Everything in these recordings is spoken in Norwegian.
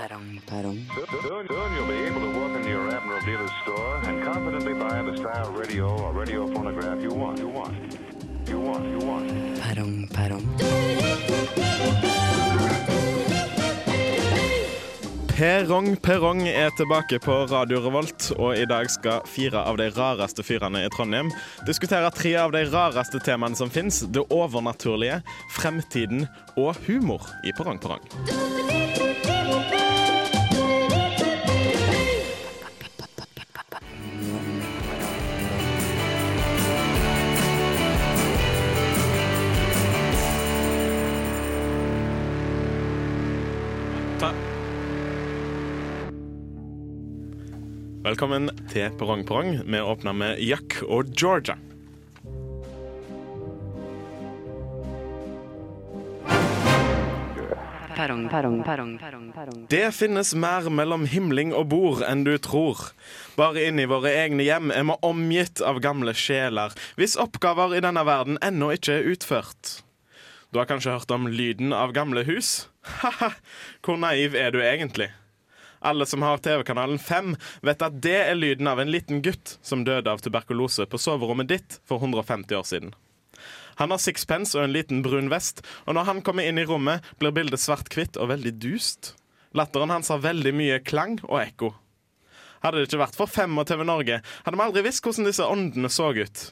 Perrong, perrong. Soon, you'll be able to walk into your Admiral dealer's store and confidently buy the style radio or radio phonograph you want. You want. You want. You want. Perrong, perrong. Perrong Perrong er tilbake på Radio Revolt, og i dag skal fire av de rareste fyrene i Trondheim diskutere tre av de rareste temaene som fins. Det overnaturlige, fremtiden og humor i Perrong Perrong. Velkommen til Perrong Perrong. Vi åpner med Jack og Georgia. Perrong, perrong, perrong, perrong. Det finnes mer mellom himling og bord enn du tror. Bare inni våre egne hjem er vi omgitt av gamle sjeler, hvis oppgaver i denne verden ennå ikke er utført. Du har kanskje hørt om lyden av gamle hus? Ha-ha, hvor naiv er du egentlig? Alle som har TV-kanalen 5, vet at det er lyden av en liten gutt som døde av tuberkulose på soverommet ditt for 150 år siden. Han har sixpence og en liten brun vest, og når han kommer inn i rommet, blir bildet svart-hvitt og veldig dust. Latteren hans har veldig mye klang og ekko. Hadde det ikke vært for Fem og TV Norge, hadde vi aldri visst hvordan disse åndene så ut.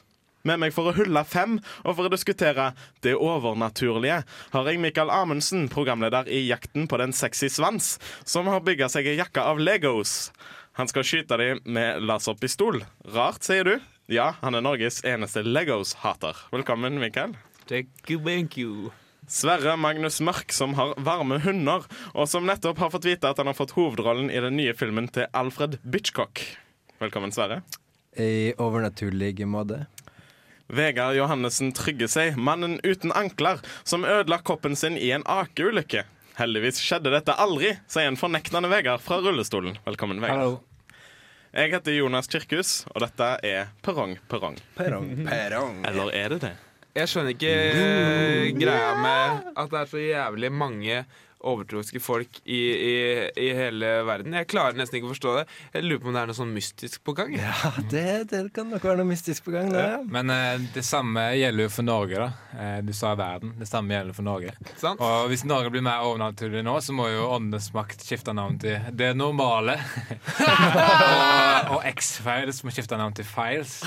Med meg for å hylle Fem og for å diskutere det overnaturlige har jeg Mikael Amundsen, programleder i Jakten på den sexy svans, som har bygga seg ei jakke av Legos. Han skal skyte dem med laserpistol. Rart, sier du? Ja, han er Norges eneste Legos-hater. Velkommen, Mikael. Thank you, thank you. Sverre Magnus Mørk, som har varme hunder, og som nettopp har fått vite at han har fått hovedrollen i den nye filmen til Alfred Bitchcock. Velkommen, Sverre. I overnaturlig måte. Vegard Johannessen Trygge seg, mannen uten ankler, som ødela koppen sin i en akeulykke. Heldigvis skjedde dette aldri, sier en fornektende Vegard fra rullestolen. Velkommen, Vegard. Hallo. Jeg heter Jonas Kirkhus, og dette er Perrong Perrong. Perrong. Perrong. Eller er det det? Jeg skjønner ikke eh, greia med at det er så jævlig mange overtroiske folk i, i, i hele verden. Jeg klarer nesten ikke å forstå det. Jeg lurer på om det er noe sånn mystisk på gang. Ja, det, det kan nok være noe mystisk på gang. Det. Men eh, det samme gjelder jo for Norge, da. Eh, du sa verden. Det samme gjelder for Norge. Sant? Og hvis Norge blir mer overnaturlig nå, så må jo Åndenes makt skifte navn til Det normale. og og X-Files må skifte navn til Files.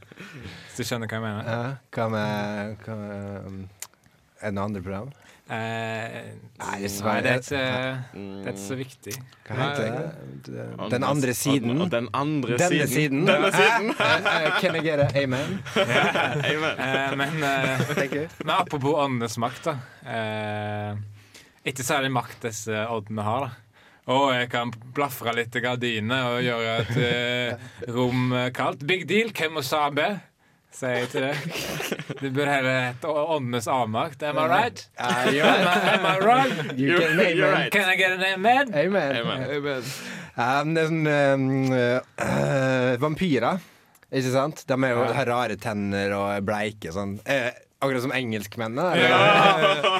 Hvis du skjønner hva jeg mener? Ja, hva med, hva med Er andre program? Eh, Nei, det dessverre. er ikke, det er ikke så viktig. Hva heter det? Den andre siden. Den andre Denne siden. Denne siden. Eh, eh, Can I get it? amen? Amen. Eh, men uh, Men apropos åndenes makt, da. Eh, ikke særlig makt disse oddene har, da. Og jeg kan blafre litt i gardinene og gjøre et eh, rom kaldt. Big deal, hvem må sabe? Sier jeg til deg. Du bør heller hete åndenes avmakt. Am I right? Uh, Am I, am I wrong? You can You're right. Can I get an amen? Amen. Amen. Amen. Um, det er sånn um, uh, Vampyrer, ikke sant? De er jo, Ja. har rare tenner og er bleike sånn. Eh, akkurat som engelskmennene. Ja, ja.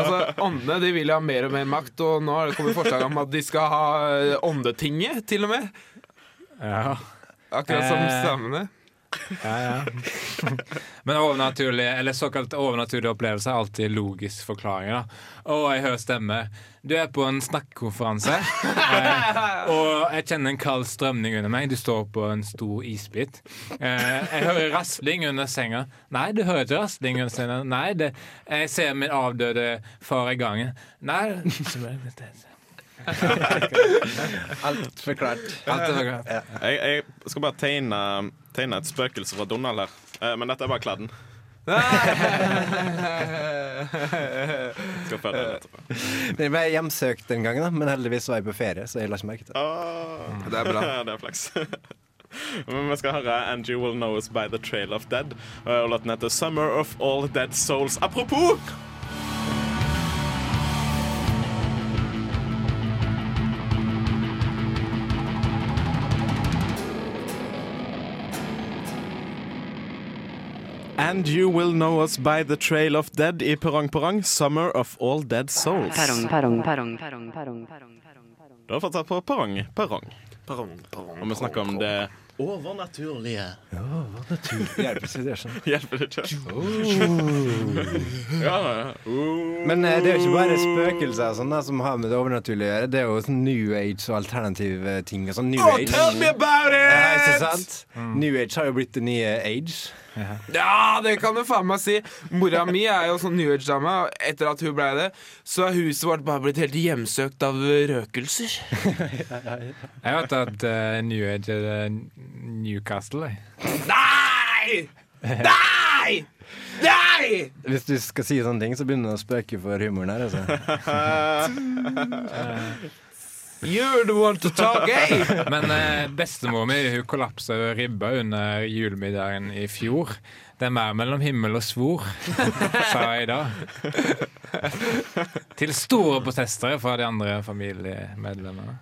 altså, Åndene de vil ha mer og mer makt, og nå har det kommet forslag om at de skal ha eh, Åndetinget, til og med. Ja. Akkurat som Eh. samene. Ja, ja. Men overnaturlige, eller såkalt overnaturlige opplevelser er alltid logisk forklaring. da. Og jeg hører stemme. Du er på en snakkekonferanse, eh, og jeg kjenner en kald strømning under meg. Du står på en stor isbit. Eh, jeg hører rasling under senga. Nei, du hører ikke rasling under senga. Nei, det, jeg ser min avdøde far i gangen. Nei Alt forklart. Alt er bra. Jeg, jeg skal bare tegne, tegne et spøkelse fra Donald her. Eh, Men dette er bare kladden. Skal følge etterpå. Den ble hjemsøkt den gangen, da, men heldigvis var jeg på ferie, så jeg la ikke merke til det. Åh. Det er bra. det er flaks. Men vi skal høre 'And You Will Know Us By The Trail of Dead. Og låten heter Summer of All Dead Souls. Apropos! And You Will Know Us By The Trail of Dead i Perrong Perrong, Summer of All Dead Souls. Perrong, perrong, perrong, perrong, perrong, perrong, perrong. Du har fortsatt på Perrong Perrong. Perrong, perrong, Og vi snakker om det overnaturlige. Hjelper ikke det, sånn. Hjelper det ikke? Ja, ja. Oh. Men eh, det er jo ikke bare spøkelser og sånn da, som har med det overnaturlige å gjøre. Det er jo sånn New Age og alternative ting. Og sånn New Oh, Age. tell me about it! Ja, ikke sant? New Age har jo blitt det nye age. Ja, det kan du faen meg si. Mora mi er jo sånn New Age-dame, og etter at hun blei det, så er huset vårt bare blitt helt hjemsøkt av røkelser. Jeg har hørt at eh, New Age er eh, Newcastle. jeg. Nei! Nei! Nei! Hvis du skal si sånne ting, så begynner det å spøke for humoren her. Altså. You're the one to talk, eh? Men eh, bestemor mi hun kollapsa ribba under julemiddagen i fjor. Det er mer mellom himmel og svor, sa jeg da. Til store protester fra de andre familiemedlemmene.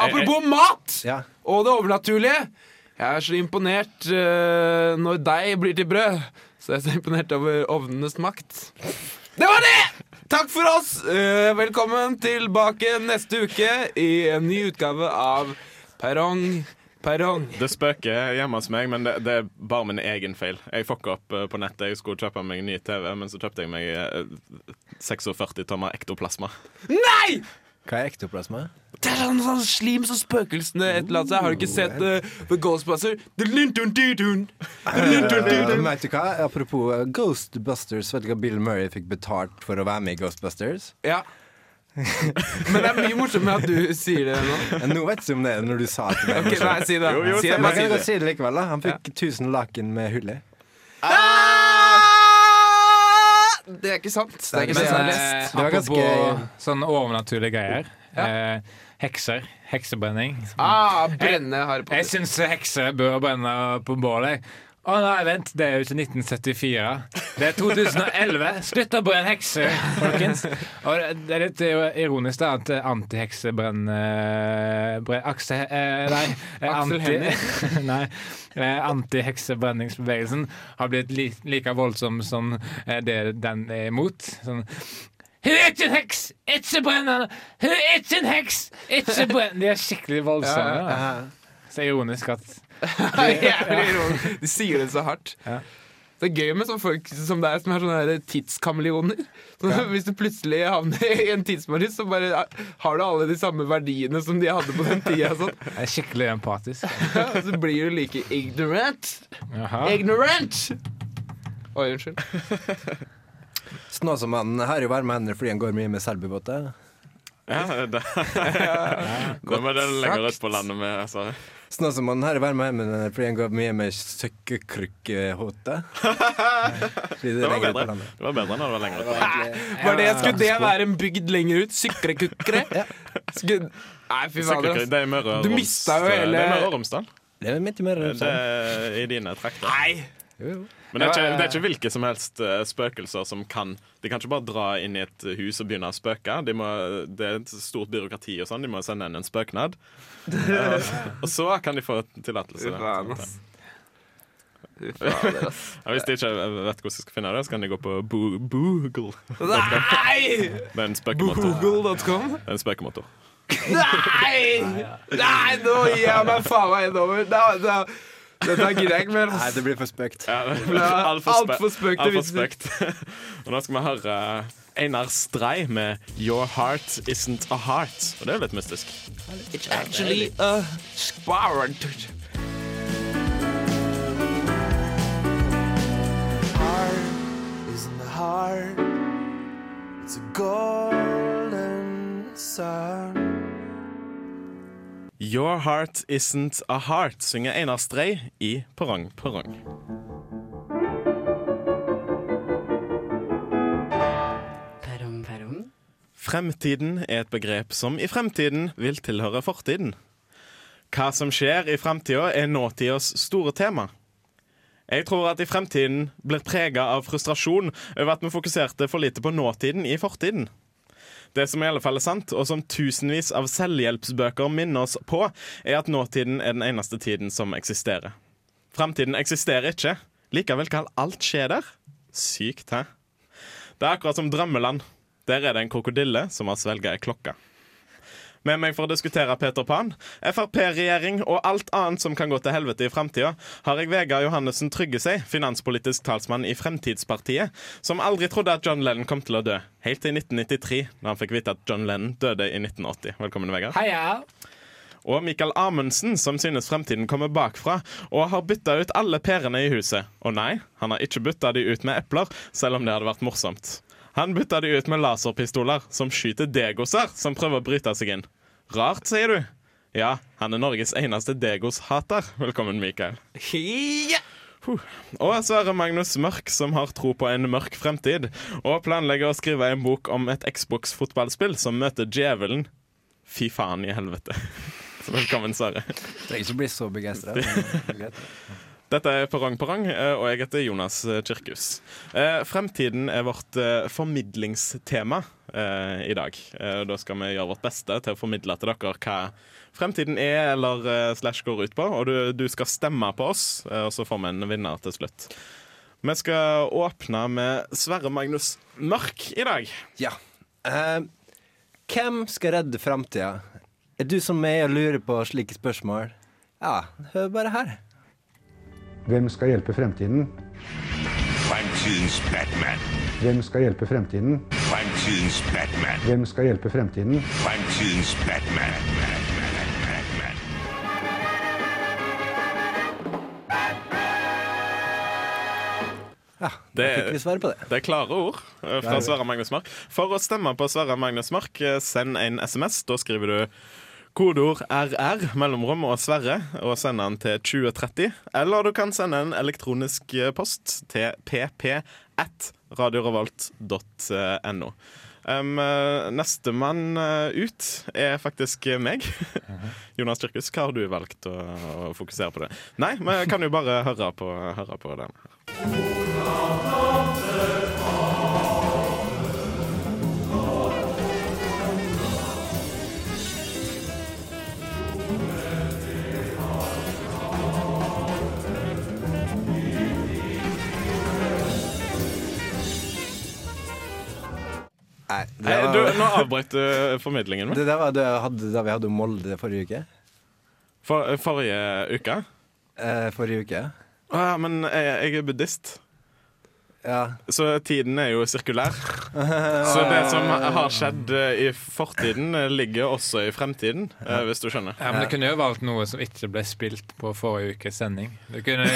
Apropos mat Ja. og det overnaturlige. Jeg er så imponert uh, når deig blir til brød. Så jeg er så imponert over ovnenes makt. Det var det! Takk for oss. Eh, velkommen tilbake neste uke i en ny utgave av Perrong, perrong. Det spøker hjemme hos meg, men det, det er bare min egen feil. Jeg fucka opp eh, på nettet. Jeg skulle kjøpe meg en ny TV, men så kjøpte jeg meg eh, 46 tommer ektoplasma. Nei! Hva er ektoplasma? Det er sånn, sånn slim som spøkelsene eller seg. Har du ikke sett uh, The Ghostbuster? Dun-dun-dun-dun. Dun-dun-dun-dun. Vet du hva? Apropos eh, Ghostbusters, vet du hva Bill Murray fikk betalt for å være med i Ghostbusters? Ja. Men det er mye morsommere at du sier det nå. Eh, Nå vet du om det er når du sa det. Okay. Ok, Nei, si det. Jo, jo, si det. si kan godt si det likevel. da Han fikk 1000 laken med hull i. Ah! Det er ikke sant. Det er ikke jeg Men, eh, Det var ganske- apropos sånne overnaturlige greier. Eh, hekser. Heksebrenning. Ah, brenne Harry Jeg Potter. syns hekser bør brenne på bålet. Å nei, vent, det er jo ikke 1974. Det er 2011. Slutt å brenne hekser, folkens. Og det er litt ironisk da at antiheksebrenne eh, Akse... Eh, nei. eh, Aksel anti, nei. eh, Antiheksebrenningsbevegelsen har blitt li, like voldsom som eh, det den er imot. Sånn hun er ikke en heks! Ikke brenn henne! Hun er ikke en heks! Ikke brenn De er skikkelig voldsomme. da. Så ironisk at Jævlig ironisk. De sier det så hardt. Ja. Det er gøy med sånne folk som deg, som er sånne tidskameleoner. Så Hvis du plutselig havner i en tidsmaris, så bare har du alle de samme verdiene som de hadde på den tida. Sånn. Jeg er skikkelig empatisk. Ja, så blir du like ignorant. Jaha. Ignorant! Oi, unnskyld. Snåsamannen har jo varme hender fordi han går mye med selbubåter. Ja, det, det må den legge ut på landet med. Altså. som har her i hender fordi han går mye med søkkekrukkehåte. Fordi det Det var bedre. Det var bedre når det var lenger ut. Var det, skulle det være en bygd lenger ut? Syklekukre? Skulle... Nei, fy fader. Det er Møre og Du Roms- mista jo hele- Det er midt i Møre og Det Romsdal. i dine trakter. Nei! Jo, jo. Men det er, ikke, det er ikke hvilke som helst eh, spøkelser som kan De kan ikke bare dra inn i et hus og begynne å spøke. De må, det er et stort byråkrati og sånn. De må sende inn en spøknad. Eh, og så kan de få tillatelse. Ja, hvis de ikke vet hvordan de skal finne det, så kan de gå på Bo- Boogle. Nei! Det er en spøkemotor. Det er en spøkemotor. Nei! Nei, nå gir jeg meg faen meg innover. Da, da, dette gidder jeg ikke mer. Nei, det blir for spøkt. Ja, altfor alt for spøkt, alt spøkt. Og nå skal vi høre Einar Strei med 'Your Heart Isn't A Heart'. Og det er jo litt mystisk. It's actually a sparrowed. isn't a heart. It's a golden sun. 'Your Heart Isn't A Heart' synger Einar Strei i Perrong Perrong. Fremtiden er et begrep som i fremtiden vil tilhøre fortiden. Hva som skjer i fremtida, er nåtidas store tema. Jeg tror at i fremtiden blir prega av frustrasjon over at vi fokuserte for lite på nåtiden i fortiden. Det som i alle fall er sant, og som tusenvis av selvhjelpsbøker minner oss på, er at nåtiden er den eneste tiden som eksisterer. Fremtiden eksisterer ikke. Likevel kan alt skje der. Sykt, hæ? Det er akkurat som drømmeland. Der er det en krokodille som har svelga ei klokke. Med meg for å diskutere Peter Pan, Frp-regjering og alt annet som kan gå til helvete i framtida, har jeg Vegard Johannessen Tryggesei, finanspolitisk talsmann i Fremtidspartiet, som aldri trodde at John Lennon kom til å dø. Helt til 1993, da han fikk vite at John Lennon døde i 1980. Velkommen, Vegard. Heia! Og Michael Amundsen, som synes fremtiden kommer bakfra, og har bytta ut alle pærene i huset. Og nei, han har ikke bytta de ut med epler, selv om det hadde vært morsomt. Han bytta de ut med laserpistoler, som skyter degoser som prøver å bryte seg inn. Rart, sier du? Ja, han er Norges eneste degos-hater. Velkommen, Mikael. Ja. Og Sverre Magnus Mørk, som har tro på en mørk fremtid, og planlegger å skrive en bok om et Xbox-fotballspill som møter djevelen. Fy faen i helvete. Så velkommen, Sverre. Trenger ikke bli så begeistra. Dette er Perrong Perrong, eh, og jeg heter Jonas eh, Kirkhus. Eh, fremtiden er vårt formidlingstema i dag. Da skal vi gjøre vårt beste til å formidle til dere hva fremtiden er eller slash går ut på. Og du, du skal stemme på oss, og så får vi en vinner til slutt. Vi skal åpne med Sverre Magnus Mørk i dag. Ja. Uh, hvem skal redde framtida? Er du som meg og lurer på slike spørsmål? Ja, hør bare her. Hvem skal hjelpe fremtiden? Fremtidens Batman. Hvem skal hjelpe fremtiden? Fremtidens Batman. Hvem skal hjelpe fremtiden? Fremtidens Batman. Batman. Ja, Det fikk vi svar på det. Det er klare ord eh, fra Sverre Magnus Mark. For å stemme på Sverre Magnus Mark, eh, send en SMS. Da skriver du kodeord RR, mellomrom og Sverre, og send den til 2030. Eller du kan sende en elektronisk eh, post til pp1radiorevolt.no. Um, uh, Nestemann uh, ut er faktisk meg. Jonas Kirkus, hva har du valgt å, å fokusere på det? Nei, vi kan jo bare høre på, høre på den. Nei, Nei, du, nå avbrøt du formidlingen min. det der var det hadde, da vi hadde Molde forrige uke. For, forrige uke. Eh, forrige uke. Å ja, men jeg, jeg er buddhist, Ja. så tiden er jo sirkulær. Så det som har skjedd eh, i fortiden, eh, ligger også i fremtiden, eh, hvis du skjønner. Ja, men det kunne jo valgt noe som ikke ble spilt på forrige ukes sending. Det kunne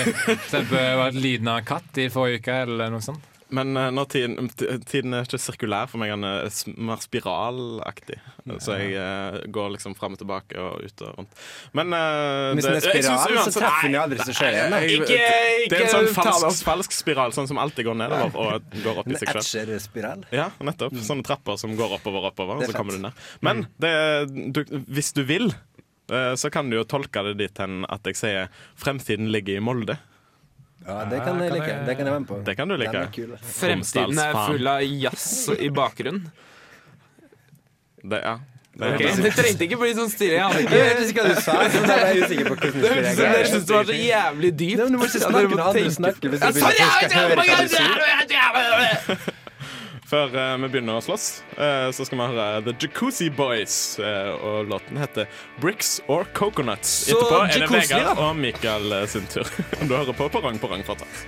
valgt lyden av en katt i forrige uke, eller noe sånt. Men eh, når tiden, tiden er ikke sirkulær for meg, den er mer spiralaktig. Så jeg eh, går liksom fram og tilbake og ut og rundt. Men uh, Hvis den er spiral, så treffer den jo aldri seg skjer igjen. Det er en sånn falsk, falsk spiral, sånn som alltid går nedover og går opp i seg sjøl. Ja, nettopp. Sånne trapper som går oppover, og oppover, og så kommer du ned. Men det, du, hvis du vil, så kan du jo tolke det dit hen at jeg sier fremtiden ligger i Molde. Ja, det kan jeg like. Det kan jeg være med på. Det kan du like. Den er. Fremtiden er full av jazz i bakgrunnen. Det, ja. Det, okay. Det trengte ikke bli sånn stille. Jeg hadde Jeg ikke vet ikke hva du sa, Jeg er jeg usikker på hvordan du skulle som dere syntes det var så jævlig dypt. Nei, men Du må ikke Ja, snakke må når andre tenke- snakker. Hvis du folk jeg skal høre hva du sier. Før uh, vi begynner å slåss, uh, så skal vi høre The Jacuzzi Boys. eh, og låten heter Bricks or Coconuts. Så Etterpå er det jacuzzi, Vegard og Mikael sin tur. Du hører på Perrong Perrong fortsatt.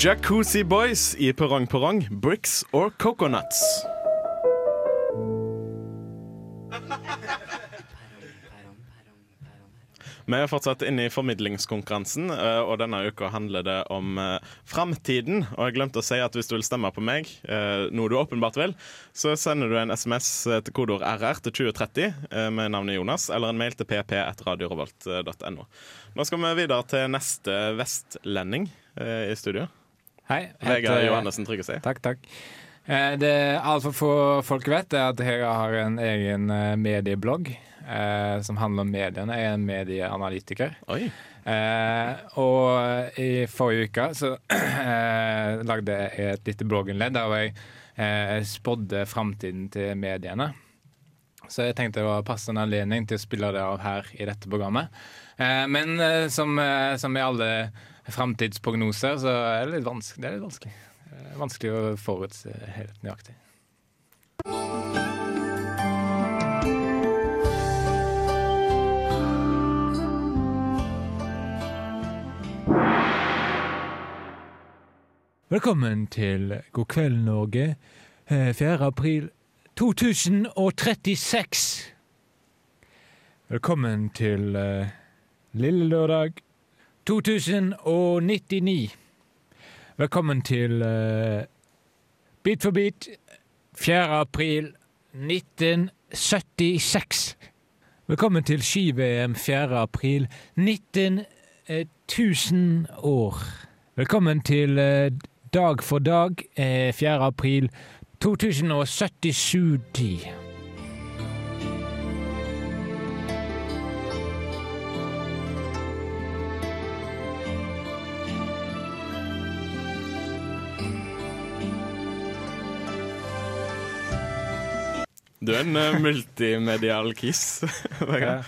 Jacuzzi Boys i Perrong Perrong, Bricks or Coconuts. Vi er fortsatt inne i formidlingskonkurransen, eh, og denne uka handler det om uh, framtiden. Og jeg glemte å si at hvis du vil stemme på meg, eh, noe du åpenbart vil, så sender du en SMS til kodeord RR til 2030 eh, med navnet Jonas, eller en mail til pp1radiorevolt.no. Nå skal vi videre til neste vestlending eh, i studio. Hei. Vegard Johannessen Tryggeseid. Takk, takk. Eh, Det altfor få folk vet, er at jeg har en egen eh, medieblogg eh, som handler om mediene. Jeg er en medieanalytiker. Eh, og i forrige uke så eh, lagde jeg et lite blogginnledd der jeg eh, spådde framtiden til mediene. så jeg tenkte det var passende anledning til å spille det av her i dette programmet. Eh, men eh, som, eh, som i alle framtidsprognoser, så er det litt vanskelig. Det er litt vanskelig. Eh, vanskelig å forutse helt nøyaktig. Velkommen til God kveld, Norge. Eh, 4. april 2036. Velkommen til uh, lille lørdag 2099. Velkommen til uh, Bit for bit 4. april 1976. Velkommen til ski-VM 4. april 19 eh, 1000 år. Velkommen til uh, Dag for dag uh, 4. april 2077. Du er en uh, multimedial kiss. Ja.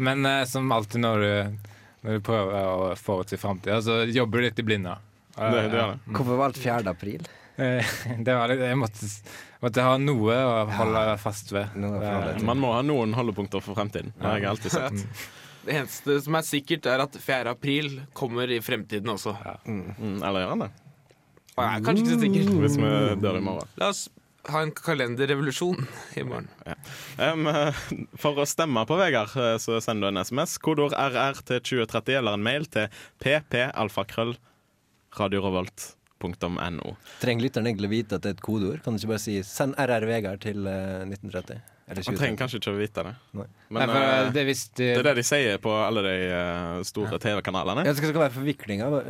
Men uh, som alltid når du, når du prøver å forutsi framtida, så jobber du litt i blinde. Det- det gjør det. Hvorfor valgt 4. april? Eh, Det var litt, jeg måtte, måtte ha noe å holde fast ved. Man må ha noen holdepunkter for fremtiden. Det har jeg alltid sett. Det eneste som er sikkert, er at 4. april kommer i fremtiden også. Mm, eller gjør han det? Jeg er kanskje ikke så sikker. Hvis vi dør i morgen. La oss ha en kalenderrevolusjon i morgen. Ja. Um, for å stemme på Vegard, eh, så sender du en SMS. Kodord RR til 2030 eller en mail til ppalfakrøll radiorevolt.no. Trenger lytteren egentlig vite at det er et kodeord? Kan du ikke bare si 'send RR Vegard' til eh, 1930? Eller Man trenger kanskje ikke å vite det. Nei. Men Nei, eh, det, er visst, det er det de sier på alle de eh, store TV-kanalene. Ja, det skal være forviklinger.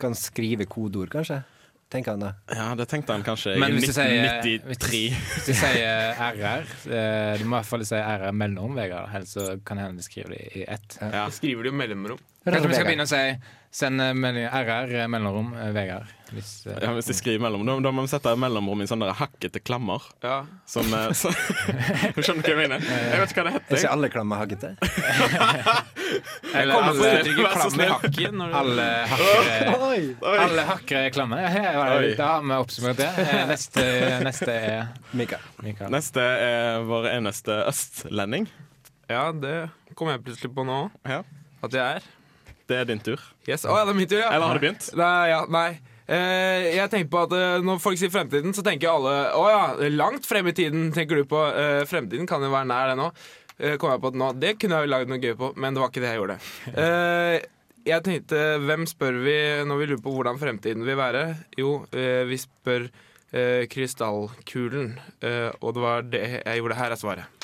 Kan skrive kodeord, kanskje? Tenker han det. Ja, det tenkte han kanskje Men i hvis du sier- 1993. Hvis du sier RR, eh, du må i hvert fall si RR mellom Vegard, ellers så kan hende de skriver det i ett. Ja. Skriver de jo mellomrom. Kanskje vi skal begynne å si send RR eh, mellomrom eh, Vegard. Hvis, uh, Ja, hvis de skriver mellom, da, da må vi sette mellomrom i sånne der hakkete klammer. Ja. Som så, Du Skjønner du hva jeg mener? Jeg vet ikke hva det heter. Er ikke alle klammer hakkete? eller alle, Klammer 'klam i hakken'. Alle! Oi. Alle hakkere er klamme. Ja, ja, ja, Oi. Da har vi oppsummert det. Neste, neste er Mikael. Mikael. Neste er vår eneste østlending. Ja, det kom jeg plutselig på nå. Ja. At jeg er. Det er din tur. Yes. Oh, ja, det er min tur, ja. Eller har du begynt? Nei, ja, nei. Eh, jeg tenker på at eh, Når folk sier fremtiden, så tenker alle Å ja, langt frem i tiden tenker du på. Eh, fremtiden kan jo være nær det nå. Eh, kom jeg på at nå, Det kunne jeg jo lagd noe gøy på, men det var ikke det jeg gjorde. Eh, jeg tenkte, Hvem spør vi når vi lurer på hvordan fremtiden vil være? Jo, eh, vi spør krystallkulen. Og det var det jeg gjorde. Her er svaret.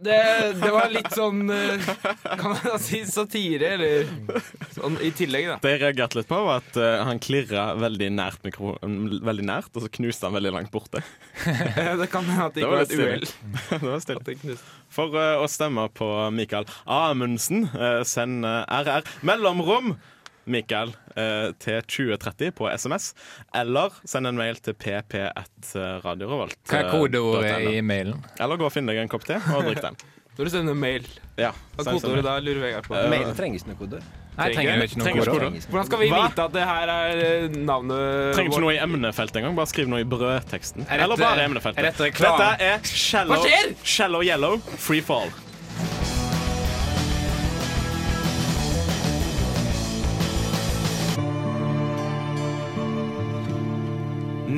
Det, det var litt sånn eh, Kan man si satire, eller sånn i tillegg, da. Det jeg reagerte litt på, var at uh, han klirra veldig nært mikrofonen, veldig nært, og så knuste han veldig langt borte. Det kan hende at det ikke var et uhell. det var stille. For uh, å stemme på Mikael Amundsen, uh, send RR mellomrom Mikael eh, til 2030 på SMS, eller send en mail til pp1radiorevolt. Hva er kodeordet i mailen? Eller gå og finne deg en kopp te og drikk den. Når du sender mail, Ja, hva er kodeordet da? Lurer Vegard på. Eh, Mail trenger ikke noe kodeord. Nei, trenger ikke noe Trenger ikke kodeord. kodeord. Hvordan skal vi Hva? vite at det her er eh, navnet Trenger ikke noe i emnefeltet engang. Bare skriv noe i brødteksten. Er Eller bare i emnefeltet. er dette? Dette er shallow, Hva skjer? shallow Yellow Free Fall.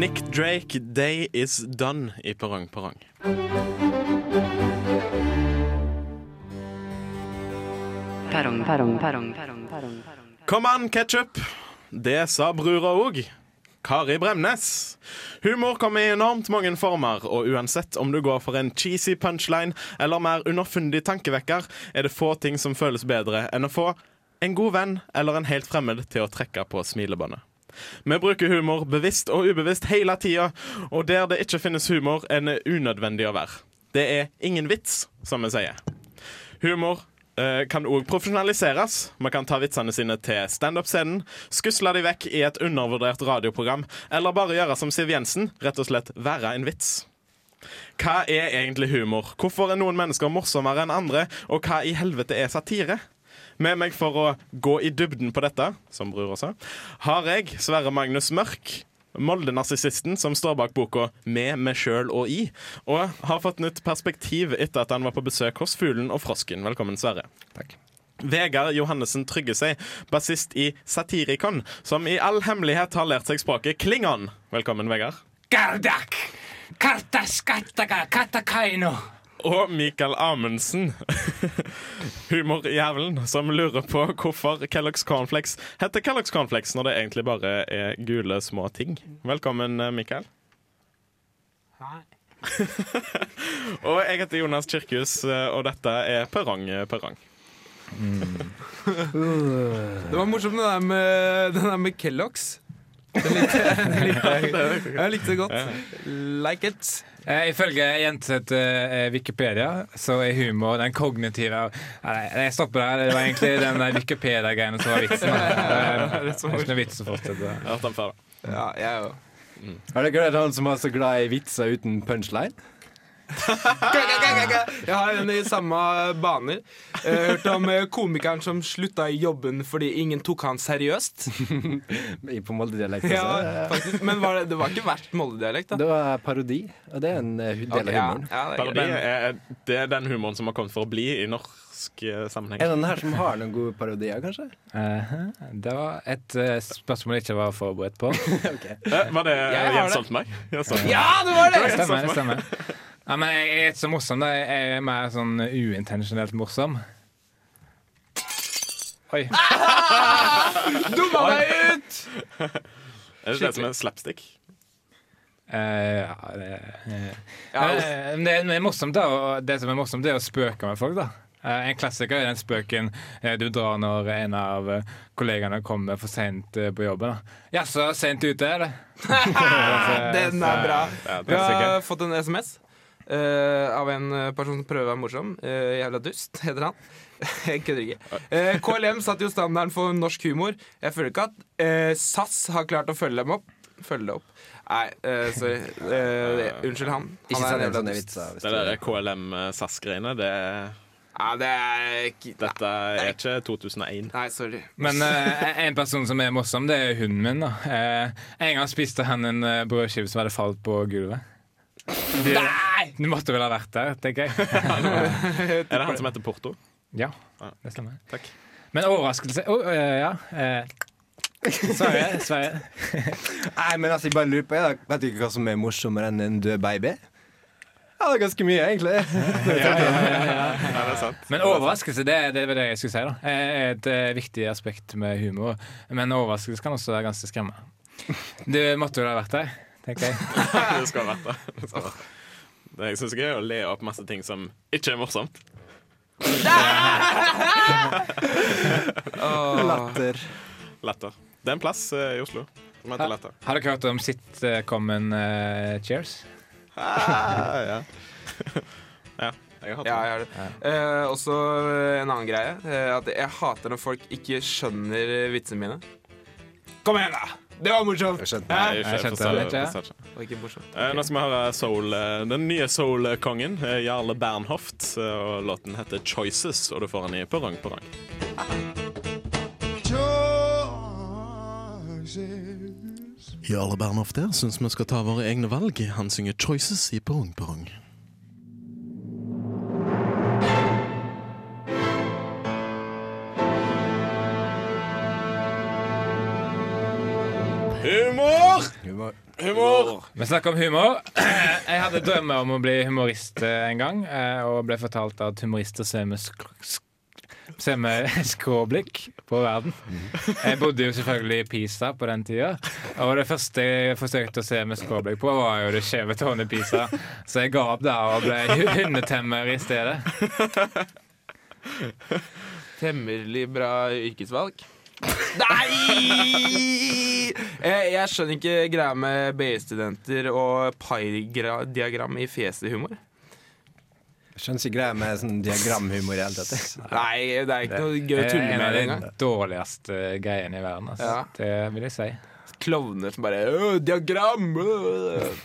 Nick Drake, 'Day Is Done' i Perrong Perrong. Perrong, perrong, perrong, perrong, perrong. Kom an, ketsjup! Det sa brura òg. Kari Bremnes. Humor kommer i enormt mange former, og uansett om du går for en cheesy punchline eller mer underfundig tankevekker, er det få ting som føles bedre enn å få en god venn eller en helt fremmed til å trekke på smilebåndet. Vi bruker humor bevisst og ubevisst hele tida, og der det ikke finnes humor, er det unødvendig å være. Det er ingen vits, som vi sier. Humor eh, kan òg profesjonaliseres. Man kan ta vitsene sine til standup-scenen, skusle de vekk i et undervurdert radioprogram, eller bare gjøre som Siv Jensen, rett og slett være en vits. Hva er egentlig humor? Hvorfor er noen mennesker morsommere enn andre? Og hva i helvete er satire? Med meg for å gå i dybden på dette, som Bror også, har jeg Sverre Magnus Mørk. Molde-narsissisten som står bak boka 'Med meg sjøl og i', og har fått nytt perspektiv etter at han var på besøk hos Fuglen og Frosken. Velkommen, Sverre. Takk. Vegard Johannessen Tryggesei, bassist i Satirikon, som i all hemmelighet har lært seg språket klingon. Velkommen, Vegard. Gardak! Kartaskataka katakaino. Og Mikael Amundsen, humorjævelen, som lurer på hvorfor Kellogg's Cornflakes heter Kellogg's Cornflakes når det egentlig bare er gule, små ting. Velkommen, Michael. Hei. og jeg heter Jonas Kirkhus, eh, og dette er Perrong eh, Perrong. Det var morsomt det der med, den der med Kellogg's. Den likte, den likte, jeg likte det godt. Like it. Eh, ifølge Jenseth eh, Wikipedia så er humor den kognitive Nei, jeg stopper der. Det var egentlig den Wikipedia-greiene som var vitsen. Det er ikke noe vits å fortsette. Ja, jeg òg. Er det hørt han som er så glad i vitser uten punchline? Jeg har en i samme baner. Jeg hørte hørt om eh, komikeren som slutta i jobben fordi ingen tok han seriøst. I- På Molde-dialekt. Ja, altså. faktisk. Men var det, det var ikke verst Molde-dialekt, da. Det var parodi, og det er en eh, del av ja, humoren. ja, det er Parodi er, det er den humoren som har kommet for å bli i norsk eh, sammenheng. Er det noen her som har noen gode parodier, kanskje? Eh, det var et uh, spørsmål jeg ikke var forberedt på. Eh, Var det Jens. Stoltenberg? Ja, det var det! Det stemmer. det stemmer ja, Men jeg er ikke så morsom. Da. Jeg er mer sånn uintensjonelt morsom. Oi. Dumma meg ut! Er det det som er slapstick? Eh, ja, det, eh. Ja. Eh, det, det, er morsomt da, og det som er morsomt, det er å spøke med folk. da Eh, En klassiker er den spøken eh, du drar når en av eh, kollegaene kommer for seint på jobben. 'Jaså, seint ute, er det?' Den er bra. Vi har fått en SMS eh, av en person som prøver å være morsom. Uh, jævla dust, heter han. Jeg kødder ikke. Uh, KLM satte jo standarden for norsk humor. Jeg føler ikke at eh, SAS har klart å følge dem opp. Følge det opp. Nei, eh, sorry. Eh, det- unnskyld han. Ikke han er en jævla dust. Det der KLM-SAS-greiene, det, Ja, det er ikke dette er ikke 2001. Nei, sorry. Men uh, en person som er morsom, det er hunden min. da uh, En gang spiste han en eh, brødskive som hadde falt på gulvet. Du, du måtte vel ha vært der, tenker jeg. Er det han som heter Porto? Ja, det stemmer. Takk. Men overraskelse oh, Ja. Eh, Sverre. Sverre. Nei, men altså, jeg bare lurer på jeg Vet du ikke hva som er morsommere enn en død baby? Ja, det er ganske mye, egentlig. Ja, det er sant. Men overraskelse, det, det var det jeg skulle si. da er Et eh, viktig aspekt med humor. Men overraskelse kan også være ganske skremmende. Du måtte jo ha vært der, tenker jeg. du skal ha vært det. Det. jeg syns er gøy å le opp masse ting som ikke er morsomt. Latter. Latter. Det er en plass eh, i Oslo som heter Latter. Har dere hørt om sitcomen uh, Cheers? Ah, ja. ja, jeg har hatt Ja, det. jeg har det. Eh, også en annen greie. Eh, at jeg hater når folk ikke skjønner eh, vitsene mine. Kom igjen, da! Det var morsomt! Jeg skjønte. Hæ? Jeg skjønte jeg det, var ikke morsomt. Eh, Nå skal vi høre soul, eh, den nye soul-kongen, eh, Jarle Bernhoft. Og låten heter 'Choices', og du får den i Perrong Perrong. Jarle Bernhoft der syns vi skal ta våre egne valg. Han synger 'Choices' i Perrong Perrong. Humor! Humor. Vi snakker om humor. Jeg hadde drømmer om å bli humorist eh, en gang, eh, og ble fortalt at humorister ser med, ser med skråblikk på verden. Jeg bodde jo selvfølgelig i Pisa på den tida, og det første jeg forsøkte å se med skråblikk på, var jo det skjeve tårnet i Pisa, så jeg ga opp der og ble hu- hundetemmer i stedet. Temmerlig bra yrkesvalg. Nei! Jeg, jeg skjønner ikke greia med BI-studenter og pai-diagram i fjeset-humor. Jeg skjønner ikke greia med sånn diagramhumor i hele tatt. Nei, det er ikke noe gøy å Det er tulle en med av det de engang. dårligste greiene i verden. Altså. Ja. Det vil jeg si. Klovner som bare Diagram! øh».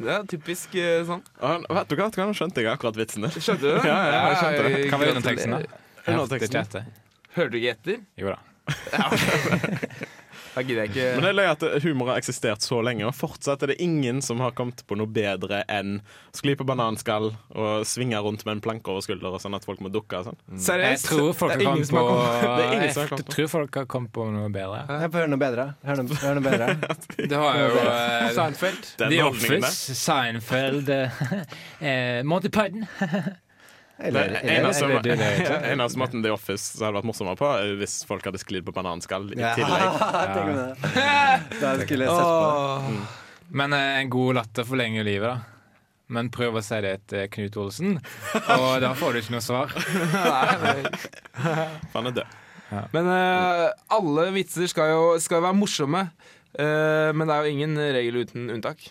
Det er typisk eh, sånn. Og, vet du hva, nå skjønte jeg akkurat vitsen din. Skjønte du det? Ja, ja, jeg skjønte det. Hva var underteksten, da? Underteksten. Hørte du ikke etter? Jo da. Da gidder jeg ikke Men det er løy at humor har eksistert så lenge, og fortsatt er det ingen som har kommet på noe bedre enn skli på bananskall og svinge rundt med en planke over skulderen, sånn at folk må dukke og sånn. Jeg Seriøst? tror folk er har kommet på, er Jeg på. tror folk har kommet på noe bedre. Jeg får høre noe bedre. Hør noe, hør noe bedre. Det har jo uh, Seinfeld. The. Office, Seinfeld, eh, Monty Python. Det Eller, eller, eneste, eller eller, det- det- eneste måten The Office hadde vært morsommere på, er hvis folk hadde sklidd på bananskall i Ja, tillegg. tenk om det. Da skulle jeg sett på det. Men eh, en god latter forlenger livet, da. Men prøv å si det til Knut Olsen, og da får du ikke noe svar. Han er død. Men eh, alle vitser skal jo skal være morsomme. Eh, men det er jo ingen regel uten unntak.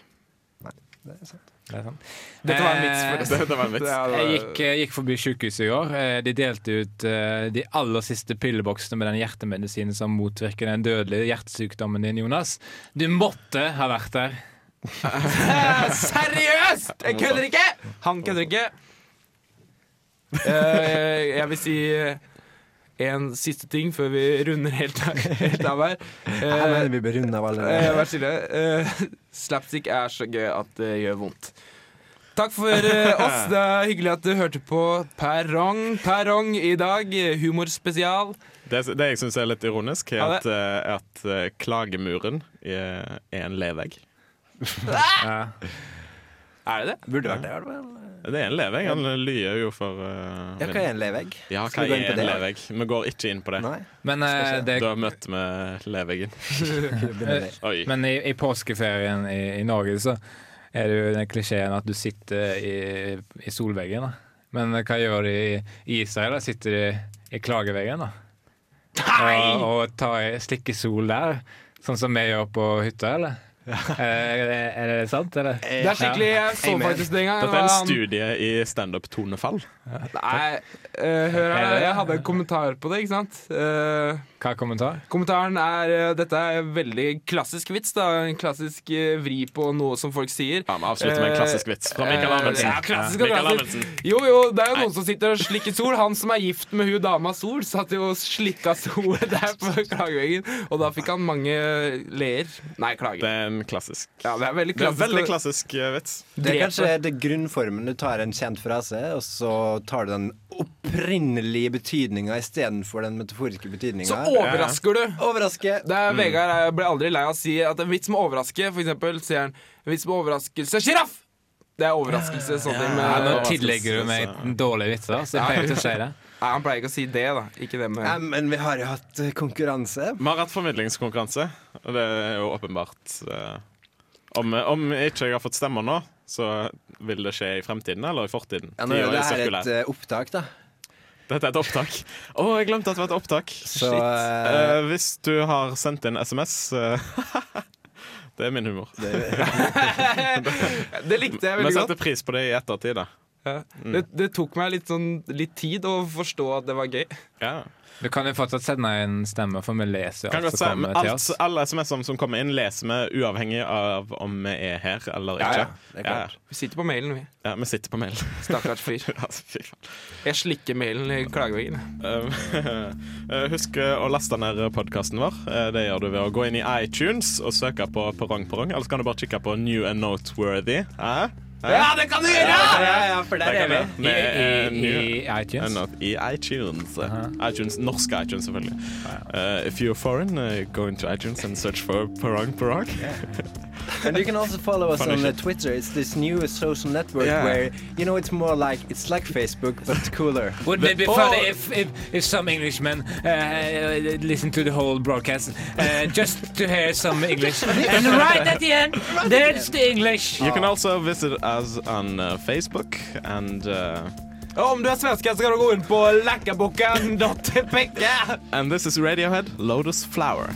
Nei, Det er sant. Dette var en vits. Eh, forresten. Det, det var en vits. Jeg gikk, gikk forbi sykehuset i går. Eh, De delte ut eh, de aller siste pilleboksene med den hjertemedisinen som motvirker den dødelige hjertesykdommen din, Jonas. Du måtte ha vært der. Seriøst! Jeg kødder ikke! Han kødder ikke. Eh, jeg vil si en siste ting før vi runder helt, helt av her. Jeg Eh, mener vi bør runde av Eh, allerede. Vær stille. Eh, slapstick er så gøy at det gjør vondt. Takk for eh, oss. Det er hyggelig at du hørte på Perrong Perrong i dag. Humorspesial. Det, det jeg syns er litt ironisk, er at, eh, at eh, klagemuren er, en levegg. Ja. Er det det? Burde vært det. Det er en levegg. Han lyer jo for uh, Ja, hva er en levegg? Ja, hva er en levegg? Vi går ikke inn på det. Nei. Men, uh, det, Da møtte vi leveggen. Men i, i påskeferien i, i Norge så er det jo den klisjeen at du sitter i, i solveggen. Da. Men hva gjør de i, Israel? da? Sitter de i klageveggen? da? Og, og tar, slikker sol der? Sånn som vi gjør på hytta, eller? Er, det, er det sant, eller? Det er skikkelig Jeg så faktisk det en gang. Dette er en studie i standup-tonefall. Nei, eh, hør her. Jeg hadde en kommentar på det, ikke sant? Eh, Hva er kommentar? kommentaren er eh, Dette er en veldig klassisk vits. da En klassisk eh, vri på noe som folk sier. Ja, Vi avslutter med en klassisk vits fra Mikael Eh, Amundsen. Ja, klassisk Mikael. Amundsen. Jo, jo, det er jo noen som sitter og slikker sol. Han som er gift med hun dama Sol, satt jo og slikka sol der på klageveggen. Og da fikk han mange leer. Nei, klager. er en klassisk. Ja, det er veldig Det er en veldig klassisk eh, vits. Det er kanskje det grunnformen. Du tar en kjent frase, og så tar du den opprinnelige betydninga istedenfor den metaforiske Så overrasker du. Overraske. Det er Vegard jeg ble aldri lei av å si at en vits må overraske, for eksempel, sier han en vits med overraskelse Sjiraff! Det er overraskelse. Sånn ja, med, Ja, nå tillegger du meg så- dårlige vitser, så jeg pleier ikke å si det. Nei, Han pleier ikke å si det, da. Ikke det med Ja, men vi har jo hatt eh, konkurranse. Vi har hatt formidlingskonkurranse, og det er jo åpenbart eh, om, om ikke jeg har fått stemmer nå, så vil det skje i fremtiden eller i fortiden. Ja, nå er det her sirkulær. et eh, opptak, da. Dette er et opptak. Å, jeg glemte at det var et opptak. Så Shit. eh, Eh, hvis du har sendt inn SMS eh, Det er min humor. Det likte jeg Vi veldig godt. setter pris på det i ettertid, da. Ja. Det, det tok meg litt, sånn, litt tid å forstå at det var gøy. Ja. Du kan jo fortsatt sende en stemme, for vi leser Kan alt som kommer kommer til oss. alle SMS-er som kommer inn, leser vi uavhengig av om vi er her eller ikke. ja, det er klart. Vi sitter på mailen, vi. Ja, vi sitter på mailen. Stakkars fyr. Jeg slikker mailen i klageveggen. Eh, Husk å laste ned podkasten vår. Eh, Det gjør du ved å gå inn i iTunes og søke på Perrong Perrong. Eller så kan du bare kikke på New and Noteworthy. Hæ? Ja, det kan du gjøre! ja, ja, for der er vi. I, eh, i, iTunes. I iTunes. iTunes. Norsk iTunes, selvfølgelig. Eh, if you're foreign, uh, go into iTunes and search for Parang Perrong. And you can also follow us Funny on uh. Twitter. It's this new social network Yeah. where you know it's more like it's like Facebook but cooler. Would it be funny if, if, if some Englishmen uh, listen to the whole broadcast uh, just to hear some English? and right at the end, there's the English. You can also visit us on uh, Facebook and uh, om du svenske, så kan du gå inn på lackabocken.pekka. and this is Radiohead Lotus Flower.